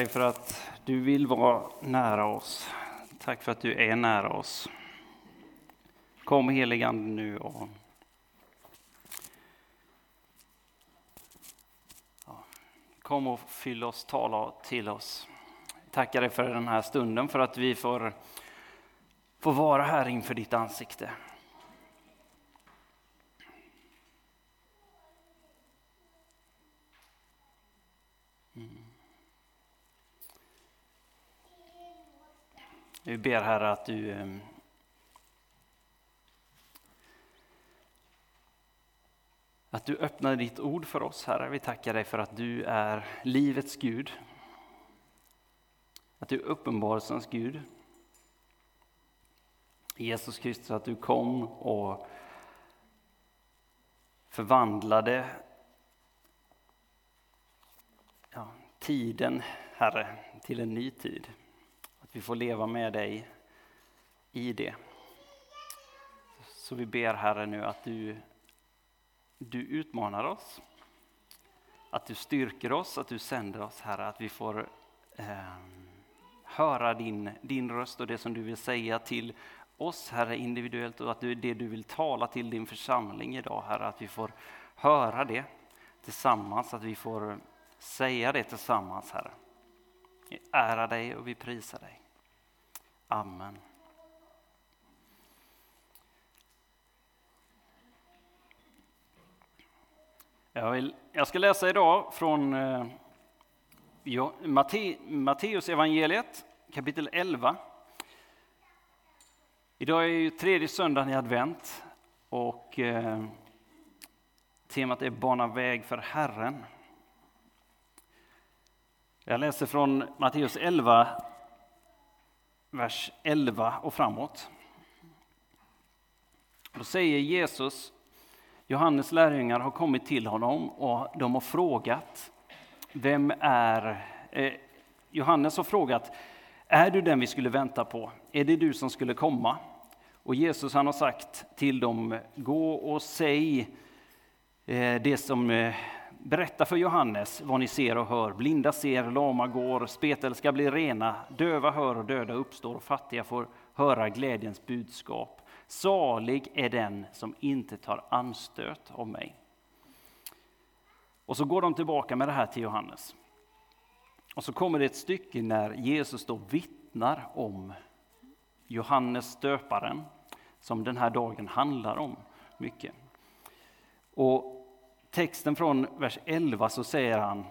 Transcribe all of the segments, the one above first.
Tack för att du vill vara nära oss. Tack för att du är nära oss. Kom heligande nu och kom och fyll oss, tala till oss. Tackar dig för den här stunden, för att vi får, får vara här inför ditt ansikte. Vi ber Herre att du eh, att du öppnar ditt ord för oss Herre. Vi tackar dig för att du är livets Gud. Att du är uppenbarelsens Gud. Jesus Kristus, att du kom och förvandlade ja, tiden, Herre, till en ny tid. Att vi får leva med dig i det. Så vi ber Herre nu att du, du utmanar oss. Att du styrker oss, att du sänder oss Herre, att vi får eh, höra din, din röst och det som du vill säga till oss Herre individuellt och att du, det du vill tala till din församling idag Herre, att vi får höra det tillsammans, att vi får säga det tillsammans Herre. Vi ärar dig och vi prisar dig. Amen. Jag, vill, jag ska läsa idag från eh, Matte, Matteus evangeliet kapitel 11. Idag är ju tredje söndagen i advent och eh, temat är Bana väg för Herren. Jag läser från Matteus 11, vers 11 och framåt. Då säger Jesus, Johannes lärjungar har kommit till honom och de har frågat, vem är... Eh, Johannes har frågat, är du den vi skulle vänta på? Är det du som skulle komma? Och Jesus han har sagt till dem, gå och säg eh, det som eh, Berätta för Johannes vad ni ser och hör. Blinda ser, lama går, spetälska blir rena, döva hör och döda uppstår och fattiga får höra glädjens budskap. Salig är den som inte tar anstöt av mig. Och så går de tillbaka med det här till Johannes. Och så kommer det ett stycke när Jesus då vittnar om Johannes döparen, som den här dagen handlar om mycket. Och texten från vers 11 så säger han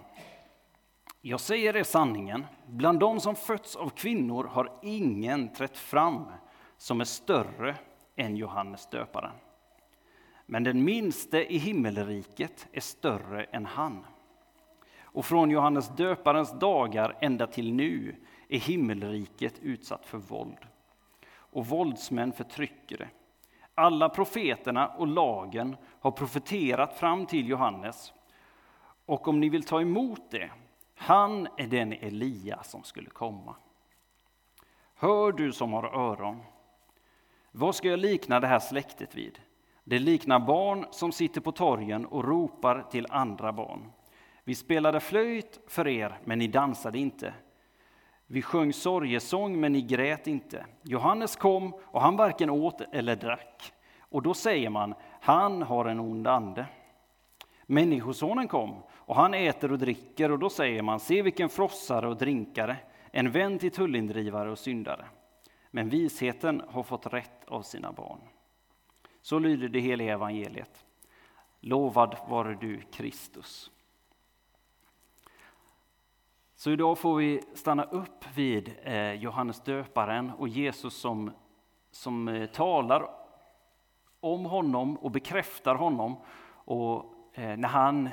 Jag säger er sanningen, bland de som fötts av kvinnor har ingen trätt fram som är större än Johannes döparen. Men den minste i himmelriket är större än han. Och från Johannes döparens dagar ända till nu är himmelriket utsatt för våld. Och våldsmän förtrycker det. Alla profeterna och lagen har profeterat fram till Johannes. Och om ni vill ta emot det, han är den Elia som skulle komma. Hör du som har öron. Vad ska jag likna det här släktet vid? Det liknar barn som sitter på torgen och ropar till andra barn. Vi spelade flöjt för er, men ni dansade inte. Vi sjöng sorgesång, men ni grät inte. Johannes kom, och han varken åt eller drack. Och då säger man, han har en ond ande. Människosonen kom, och han äter och dricker, och då säger man, se vilken frossare och drinkare, en vän till tullindrivare och syndare. Men visheten har fått rätt av sina barn. Så lyder det heliga evangeliet. Lovad vare du, Kristus. Så idag får vi stanna upp vid eh, Johannes döparen och Jesus som, som eh, talar om honom och bekräftar honom. Och eh, när han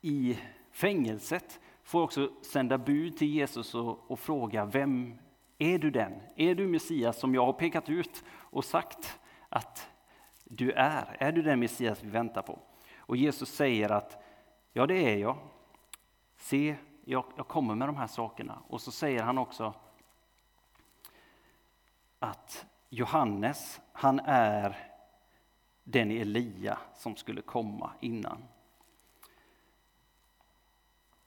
i fängelset får också sända bud till Jesus och, och fråga vem är du den? Är du Messias som jag har pekat ut och sagt att du är? Är du den Messias vi väntar på? Och Jesus säger att ja, det är jag. Se, jag, jag kommer med de här sakerna. Och så säger han också att Johannes, han är den Elia som skulle komma innan.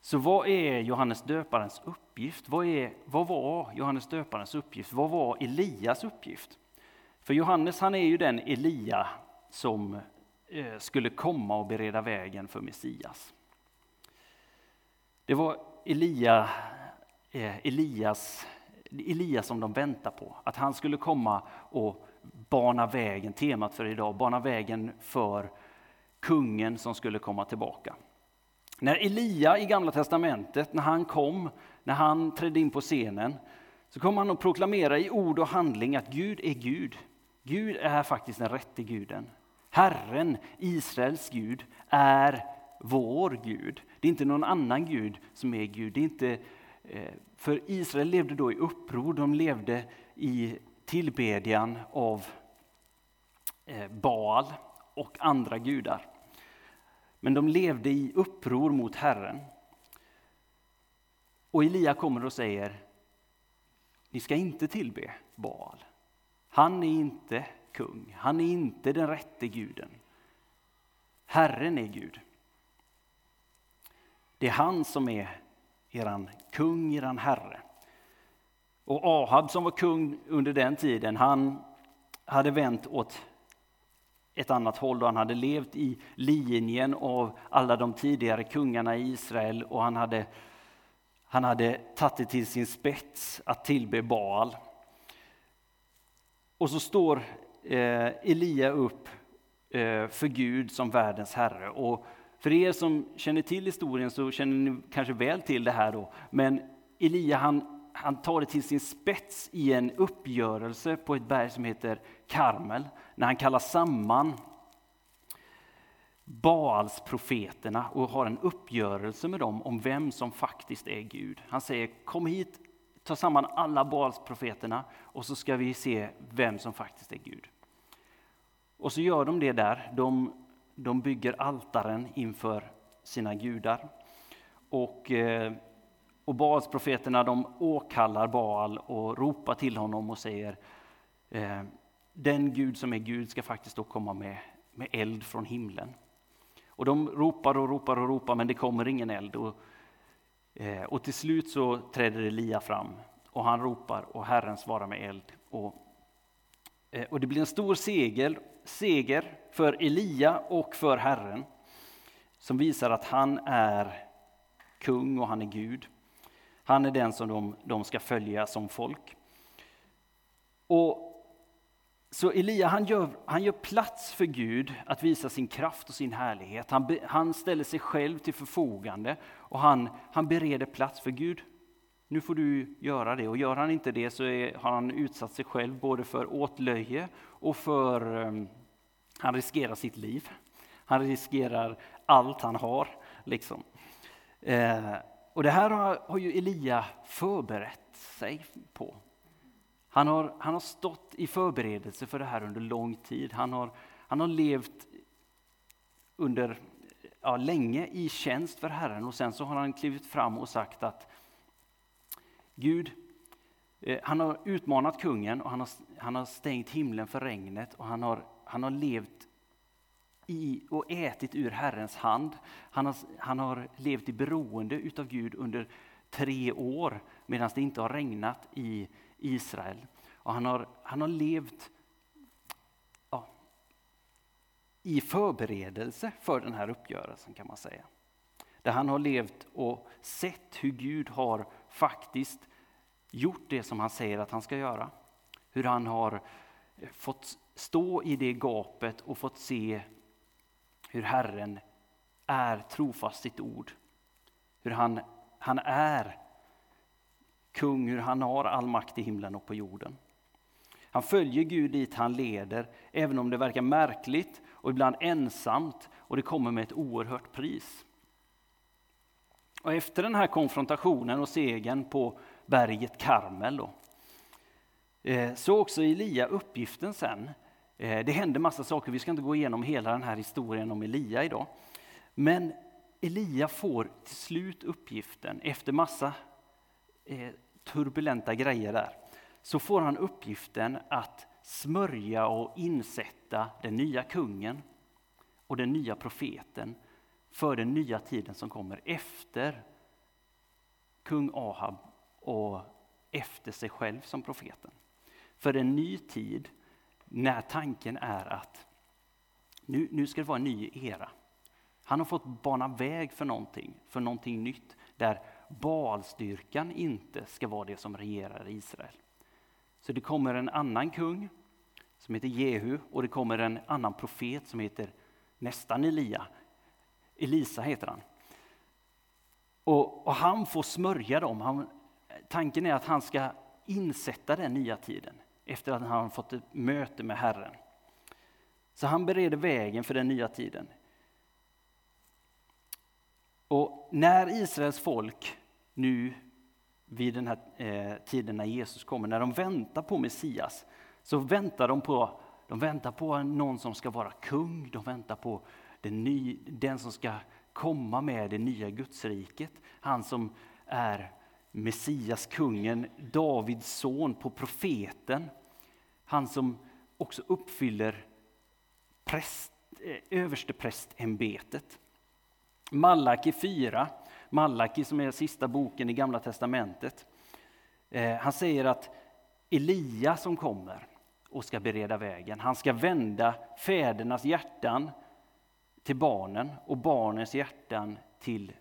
Så vad är Johannes döparens uppgift? Vad, är, vad var Johannes döparens uppgift? Vad var Elias uppgift? För Johannes han är ju den Elia som eh, skulle komma och bereda vägen för Messias. Det var Elia, eh, Elias, Elias som de väntade på, att han skulle komma och bana vägen, temat för idag, bana vägen för kungen som skulle komma tillbaka. När Elia i Gamla Testamentet, när han kom, när han trädde in på scenen, så kom han att proklamera i ord och handling att Gud är Gud. Gud är faktiskt den rätte guden. Herren, Israels Gud, är vår Gud. Det är inte någon annan Gud som är Gud. Det är inte, eh, för Israel levde då i uppror, de levde i tillbedjan av eh, Baal och andra gudar. Men de levde i uppror mot Herren. Och Elia kommer och säger, ni ska inte tillbe Baal. Han är inte kung, han är inte den rätte guden. Herren är Gud. Det är han som är eran kung, eran herre. Och Ahab som var kung under den tiden, han hade vänt åt ett annat håll och han hade levt i linjen av alla de tidigare kungarna i Israel och han hade, han hade tagit det till sin spets att tillbe Baal. Och så står eh, Elia upp eh, för Gud som världens herre. Och för er som känner till historien så känner ni kanske väl till det här då. Men Elia han, han tar det till sin spets i en uppgörelse på ett berg som heter Karmel. När han kallar samman Baals profeterna och har en uppgörelse med dem om vem som faktiskt är Gud. Han säger kom hit, ta samman alla Baals profeterna och så ska vi se vem som faktiskt är Gud. Och så gör de det där. De, de bygger altaren inför sina gudar. Och, eh, och Baals profeterna de åkallar Baal och ropar till honom och säger eh, den Gud som är Gud ska faktiskt då komma med, med eld från himlen. Och de ropar och ropar och ropar men det kommer ingen eld. Och, eh, och till slut så träder Elia fram och han ropar och Herren svarar med eld. Och, och det blir en stor seger, seger för Elia och för Herren som visar att han är kung och han är Gud. Han är den som de, de ska följa som folk. Och så Elia han gör, han gör plats för Gud att visa sin kraft och sin härlighet. Han, be, han ställer sig själv till förfogande och han, han bereder plats för Gud. Nu får du göra det och gör han inte det så är, har han utsatt sig själv både för åtlöje och för um, han riskerar sitt liv. Han riskerar allt han har. Liksom. Eh, och det här har, har ju Elia förberett sig på. Han har, han har stått i förberedelse för det här under lång tid. Han har, han har levt under ja, länge i tjänst för Herren och sen så har han klivit fram och sagt att Gud, eh, han har utmanat kungen och han har, han har stängt himlen för regnet och han har, han har levt i och ätit ur Herrens hand. Han har, han har levt i beroende utav Gud under tre år medan det inte har regnat i Israel. Och han, har, han har levt ja, i förberedelse för den här uppgörelsen kan man säga. Där han har levt och sett hur Gud har faktiskt gjort det som han säger att han ska göra. Hur han har fått stå i det gapet och fått se hur Herren är trofast sitt ord. Hur han, han är kung, hur han har all makt i himlen och på jorden. Han följer Gud dit han leder, även om det verkar märkligt och ibland ensamt och det kommer med ett oerhört pris. Och efter den här konfrontationen och segern på berget Karmel då, eh, så också Elia uppgiften sen. Eh, det hände massa saker, vi ska inte gå igenom hela den här historien om Elia idag. Men Elia får till slut uppgiften, efter massa eh, turbulenta grejer där, så får han uppgiften att smörja och insätta den nya kungen och den nya profeten för den nya tiden som kommer efter kung Ahab och efter sig själv som profeten. För en ny tid när tanken är att nu, nu ska det vara en ny era. Han har fått bana väg för någonting, för någonting nytt, där balstyrkan inte ska vara det som regerar Israel. Så det kommer en annan kung som heter Jehu och det kommer en annan profet som heter nästan Elia. Elisa heter han. Och, och han får smörja dem. Han, tanken är att han ska insätta den nya tiden efter att han fått ett möte med Herren. Så han bereder vägen för den nya tiden. Och när Israels folk nu vid den här eh, tiden när Jesus kommer, när de väntar på Messias, så väntar de på, de väntar på någon som ska vara kung, de väntar på den, ny, den som ska komma med det nya Gudsriket. Han som är Messias, kungen, Davids son på profeten. Han som också uppfyller präst, eh, översteprästämbetet. Malaki 4, Malaki som är sista boken i Gamla Testamentet. Eh, han säger att Elia som kommer och ska bereda vägen, han ska vända fädernas hjärtan till barnen och barnens hjärtan till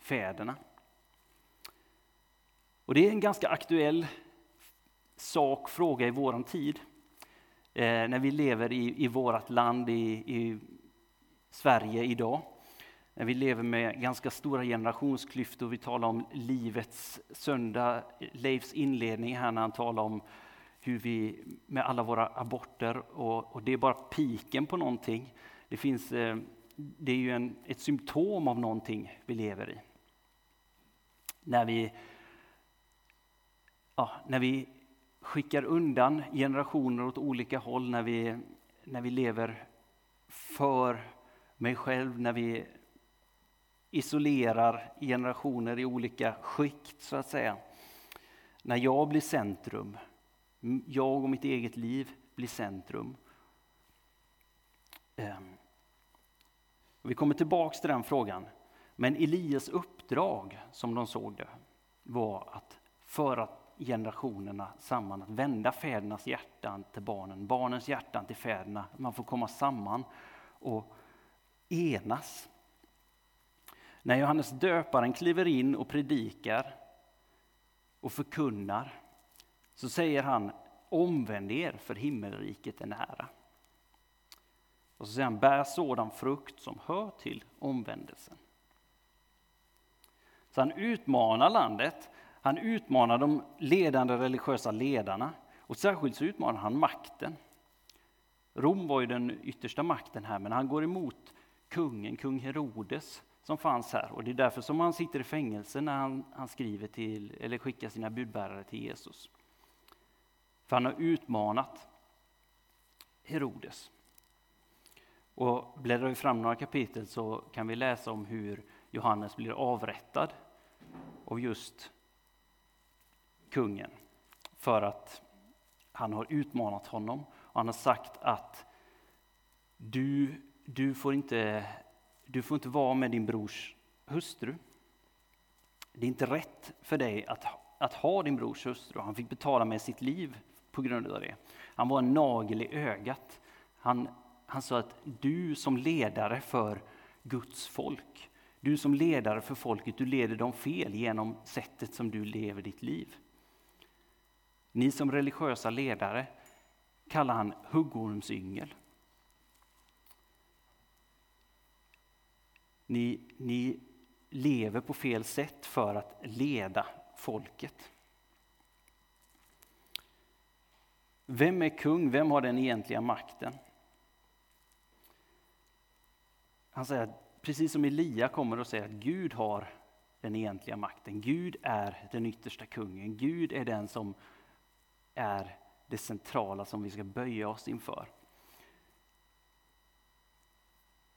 fäderna. Och det är en ganska aktuell sak, fråga i vår tid. Eh, när vi lever i, i vårt land, i, i Sverige idag. När vi lever med ganska stora generationsklyftor. Vi talar om livets söndag, Leifs inledning här när han talar om hur vi med alla våra aborter och, och det är bara piken på någonting. Det, finns, eh, det är ju en, ett symptom av någonting vi lever i. När vi, ja, när vi skickar undan generationer åt olika håll, när vi, när vi lever för mig själv, när vi isolerar generationer i olika skikt, så att säga. När jag blir centrum, jag och mitt eget liv blir centrum. Ehm, vi kommer tillbaks till den frågan. Men Elias uppdrag, som de såg det, var att föra generationerna samman, att vända fädernas hjärtan till barnen, barnens hjärtan till fäderna. Man får komma samman och enas. När Johannes döparen kliver in och predikar och förkunnar så säger han omvänd er för himmelriket är nära. Och så säger han bär sådan frukt som hör till omvändelsen. Så han utmanar landet, han utmanar de ledande religiösa ledarna och särskilt så utmanar han makten. Rom var ju den yttersta makten här, men han går emot kungen, kung Herodes, som fanns här. Och det är därför som han sitter i fängelse när han, han skriver till, eller skickar sina budbärare till Jesus. För han har utmanat Herodes. Och bläddrar vi fram några kapitel så kan vi läsa om hur Johannes blir avrättad av just kungen för att han har utmanat honom. Och han har sagt att du, du får inte du får inte vara med din brors hustru. Det är inte rätt för dig att, att ha din brors hustru. Han fick betala med sitt liv på grund av det. Han var en nagel i ögat. Han, han sa att du som ledare för Guds folk, du som ledare för folket, du leder dem fel genom sättet som du lever ditt liv. Ni som religiösa ledare kallar han huggormsyngel. Ni, ni lever på fel sätt för att leda folket. Vem är kung? Vem har den egentliga makten? Han säger att precis som Elia kommer och säger att Gud har den egentliga makten. Gud är den yttersta kungen. Gud är den som är det centrala som vi ska böja oss inför.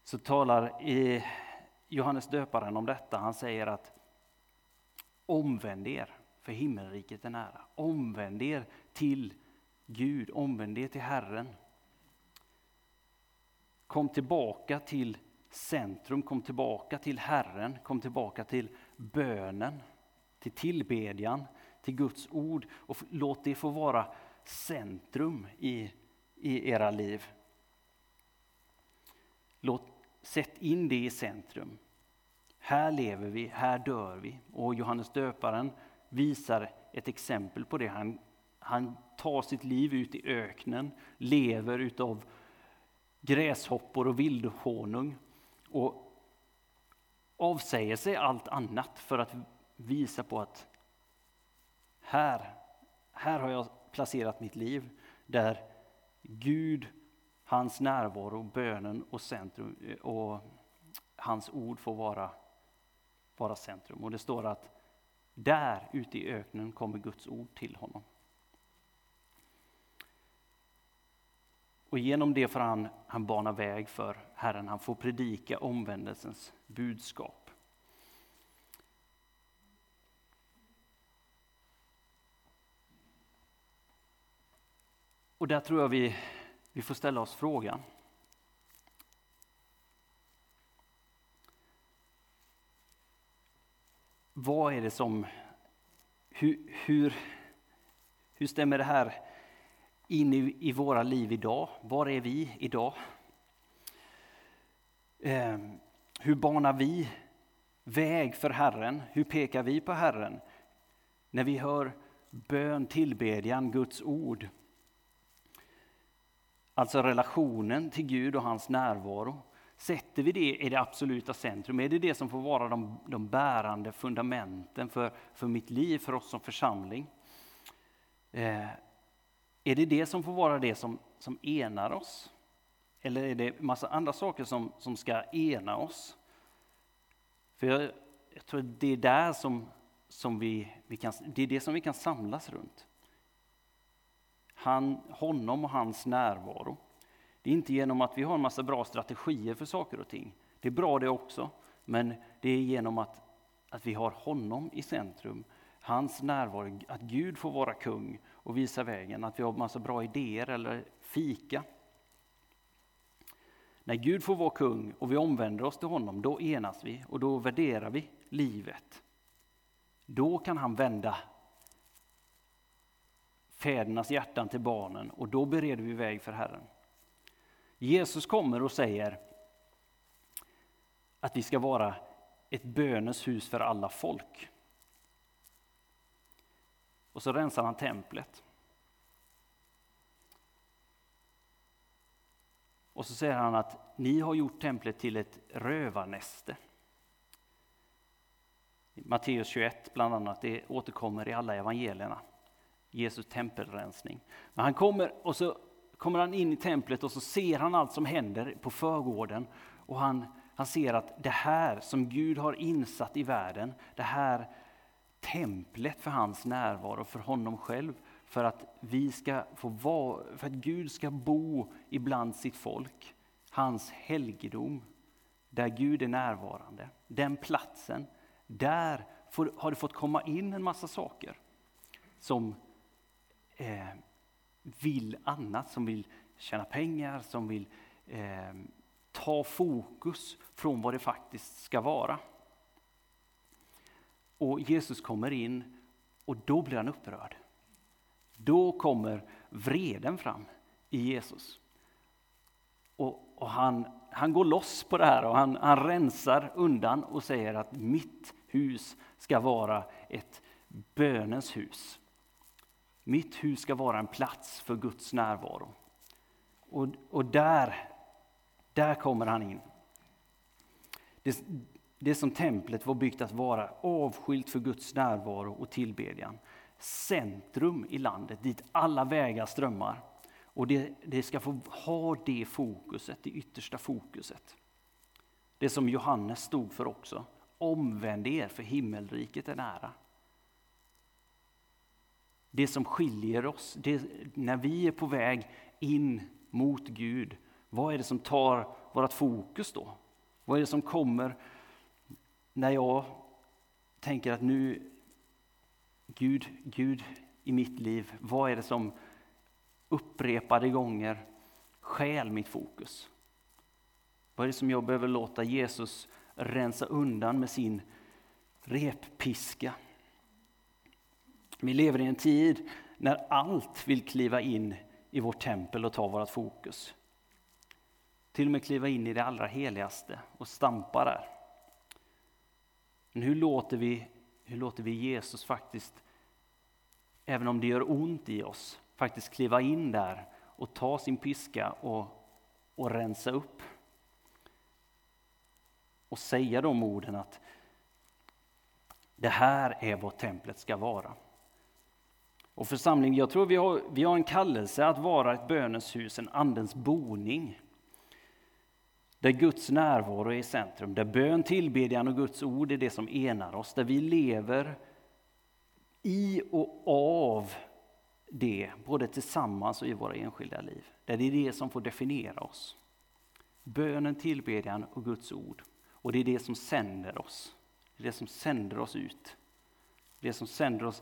Så talar i Johannes döparen om detta. Han säger att omvänd er, för himmelriket är nära. Omvänd er till Gud, omvänd er till Herren. Kom tillbaka till centrum, kom tillbaka till Herren, kom tillbaka till bönen, till tillbedjan, till Guds ord och låt det få vara centrum i, i era liv. Låt, sätt in det i centrum. Här lever vi, här dör vi. Och Johannes döparen visar ett exempel på det. Han, han tar sitt liv ut i öknen, lever utav gräshoppor och vildhonung och avsäger sig allt annat för att visa på att här, här har jag placerat mitt liv där Gud, hans närvaro, bönen och centrum eh, och hans ord får vara, vara centrum. Och det står att där ute i öknen kommer Guds ord till honom. Och genom det får han, han bana väg för Herren. Han får predika omvändelsens budskap. Och där tror jag vi, vi får ställa oss frågan. Vad är det som... Hur, hur, hur stämmer det här in i, i våra liv idag? Var är vi idag? Eh, hur banar vi väg för Herren? Hur pekar vi på Herren? När vi hör bön, tillbedjan, Guds ord. Alltså relationen till Gud och hans närvaro. Sätter vi det i det absoluta centrum? Är det det som får vara de, de bärande fundamenten för, för mitt liv, för oss som församling? Eh, är det det som får vara det som, som enar oss? Eller är det massa andra saker som, som ska ena oss? För jag, jag tror att det är där som, som vi, vi kan, det är det som vi kan samlas runt. Han, honom och hans närvaro. Det är inte genom att vi har en massa bra strategier för saker och ting. Det är bra det också, men det är genom att, att vi har honom i centrum. Hans närvaro, att Gud får vara kung och visa vägen, att vi har massa bra idéer eller fika. När Gud får vara kung och vi omvänder oss till honom, då enas vi och då värderar vi livet. Då kan han vända fädernas hjärtan till barnen och då bereder vi väg för Herren. Jesus kommer och säger att vi ska vara ett bönens hus för alla folk. Och så rensar han templet. Och så säger han att ni har gjort templet till ett rövarnäste. Matteus 21 bland annat, det återkommer i alla evangelierna. Jesus tempelrensning. Men han kommer och så kommer han in i templet och så ser han allt som händer på förgården. Och han, han ser att det här som Gud har insatt i världen, det här templet för hans närvaro, för honom själv, för att, vi ska få vara, för att Gud ska bo ibland sitt folk. Hans helgedom, där Gud är närvarande. Den platsen, där får, har det fått komma in en massa saker som eh, vill annat, som vill tjäna pengar, som vill eh, ta fokus från vad det faktiskt ska vara. Och Jesus kommer in och då blir han upprörd. Då kommer vreden fram i Jesus. Och, och han, han går loss på det här och han, han rensar undan och säger att mitt hus ska vara ett bönens hus. Mitt hus ska vara en plats för Guds närvaro. Och, och där, där kommer han in. Det, det som templet var byggt att vara, avskilt för Guds närvaro och tillbedjan. Centrum i landet dit alla vägar strömmar. Och det, det ska få ha det fokuset, det yttersta fokuset. Det som Johannes stod för också. Omvänd er, för himmelriket är nära. Det som skiljer oss, det, när vi är på väg in mot Gud, vad är det som tar vårt fokus då? Vad är det som kommer när jag tänker att nu, Gud, Gud i mitt liv, vad är det som upprepade gånger stjäl mitt fokus? Vad är det som jag behöver låta Jesus rensa undan med sin reppiska? Vi lever i en tid när allt vill kliva in i vårt tempel och ta vårt fokus. Till och med kliva in i det allra heligaste och stampa där. Men hur låter vi, hur låter vi Jesus faktiskt, även om det gör ont i oss, faktiskt kliva in där och ta sin piska och, och rensa upp? Och säga de orden att det här är vad templet ska vara. Och församling, jag tror vi har, vi har en kallelse att vara ett bönens hus, en andens boning. Där Guds närvaro är i centrum, där bön, tillbedjan och Guds ord är det som enar oss, där vi lever i och av det, både tillsammans och i våra enskilda liv. Där det är det som får definiera oss. Bönen, tillbedjan och Guds ord. Och det är det som sänder oss. Det är det som sänder oss ut. Det som sänder oss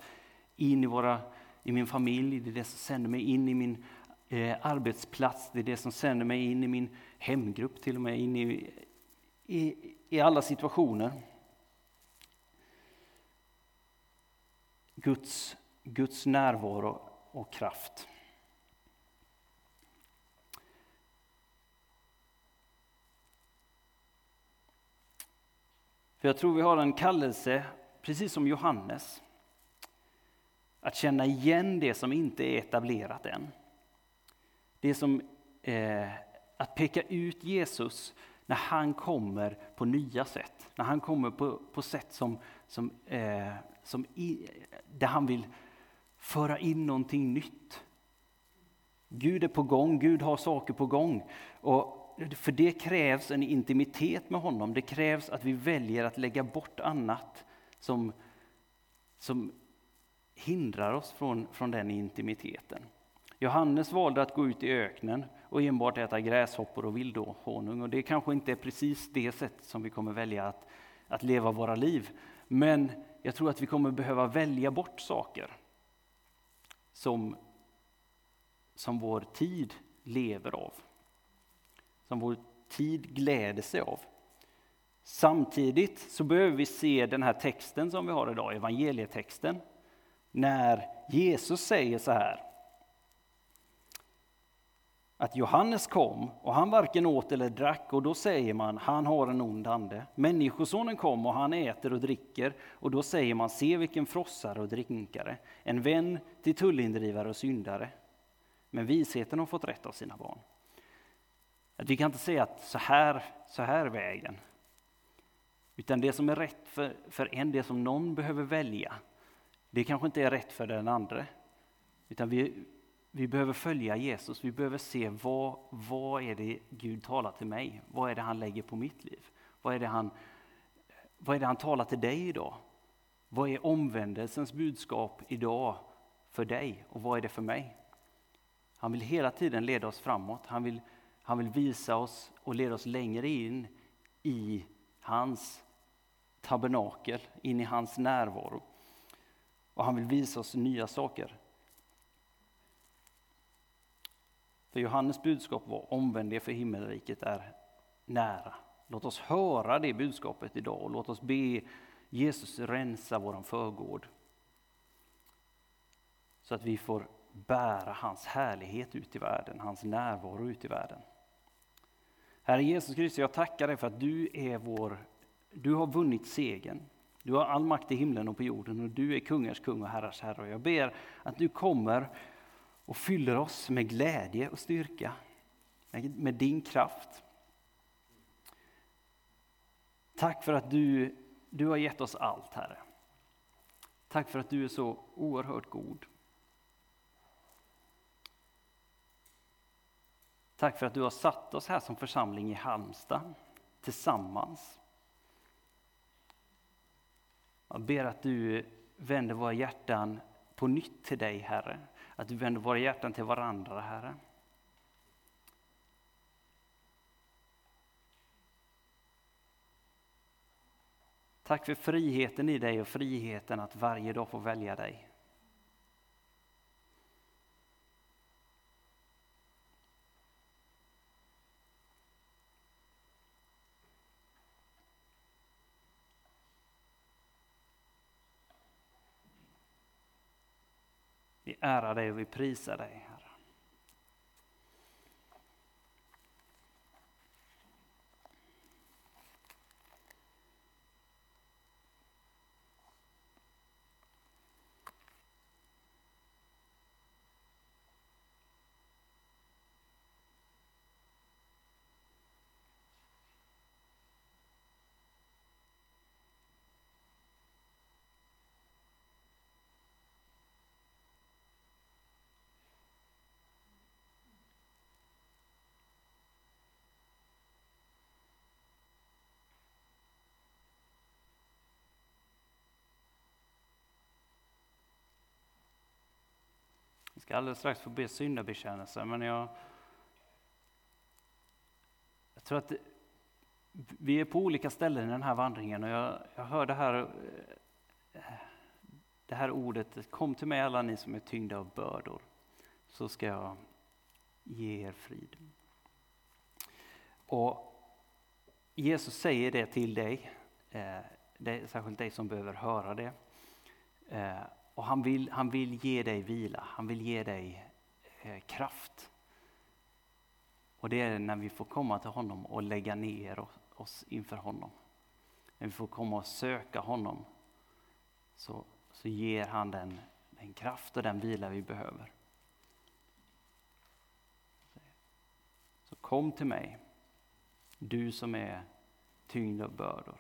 in i, våra, i min familj, det är det som sänder mig in i min eh, arbetsplats, det är det som sänder mig in i min hemgrupp, till och med in i, i, i alla situationer. Guds, Guds närvaro och kraft. För jag tror vi har en kallelse, precis som Johannes, att känna igen det som inte är etablerat än. Det som, eh, att peka ut Jesus när han kommer på nya sätt. När han kommer på, på sätt som, som, eh, som i, där han vill föra in någonting nytt. Gud är på gång, Gud har saker på gång. Och för det krävs en intimitet med honom. Det krävs att vi väljer att lägga bort annat som, som hindrar oss från, från den intimiteten. Johannes valde att gå ut i öknen och enbart äta gräshoppor och vildhonung. Och det kanske inte är precis det sätt som vi kommer välja att, att leva våra liv. Men jag tror att vi kommer behöva välja bort saker som, som vår tid lever av som vår tid gläder sig av. Samtidigt så behöver vi se den här texten som vi har idag, evangelietexten, när Jesus säger så här. Att Johannes kom och han varken åt eller drack och då säger man han har en ond ande. Människosonen kom och han äter och dricker och då säger man se vilken frossare och drinkare, en vän till tullindrivare och syndare. Men visheten har fått rätt av sina barn. Att vi kan inte säga att så här, så här vägen. Utan det som är rätt för, för en, det som någon behöver välja, det kanske inte är rätt för den andra. Utan vi, vi behöver följa Jesus, vi behöver se vad, vad är det Gud talar till mig? Vad är det han lägger på mitt liv? Vad är det han, vad är det han talar till dig idag? Vad är omvändelsens budskap idag för dig och vad är det för mig? Han vill hela tiden leda oss framåt. Han vill han vill visa oss och leda oss längre in i hans tabernakel, in i hans närvaro. Och han vill visa oss nya saker. För Johannes budskap var omvänd er för himmelriket är nära. Låt oss höra det budskapet idag och låt oss be Jesus rensa vår förgård. Så att vi får bära hans härlighet ut i världen, hans närvaro ut i världen. Herre Jesus Kristus, jag tackar dig för att du är vår, du har vunnit segern. Du har all makt i himlen och på jorden och du är kungars kung och herrars herre. Och jag ber att du kommer och fyller oss med glädje och styrka, med din kraft. Tack för att du, du har gett oss allt, Herre. Tack för att du är så oerhört god. Tack för att du har satt oss här som församling i Halmstad tillsammans. Jag ber att du vänder våra hjärtan på nytt till dig, Herre. Att du vänder våra hjärtan till varandra, Herre. Tack för friheten i dig och friheten att varje dag få välja dig. Ärar dig och vi prisar dig, Herre. Vi ska alldeles strax få be syndabekännelse, men jag, jag tror att det, vi är på olika ställen i den här vandringen och jag, jag hör det här, eh, det här ordet, kom till mig alla ni som är tyngda av bördor, så ska jag ge er frid. Och Jesus säger det till dig, eh, det är särskilt dig som behöver höra det. Eh, och han vill, han vill ge dig vila, han vill ge dig eh, kraft. Och det är när vi får komma till honom och lägga ner oss inför honom. När vi får komma och söka honom så, så ger han den, den kraft och den vila vi behöver. Så kom till mig, du som är tyngd av bördor.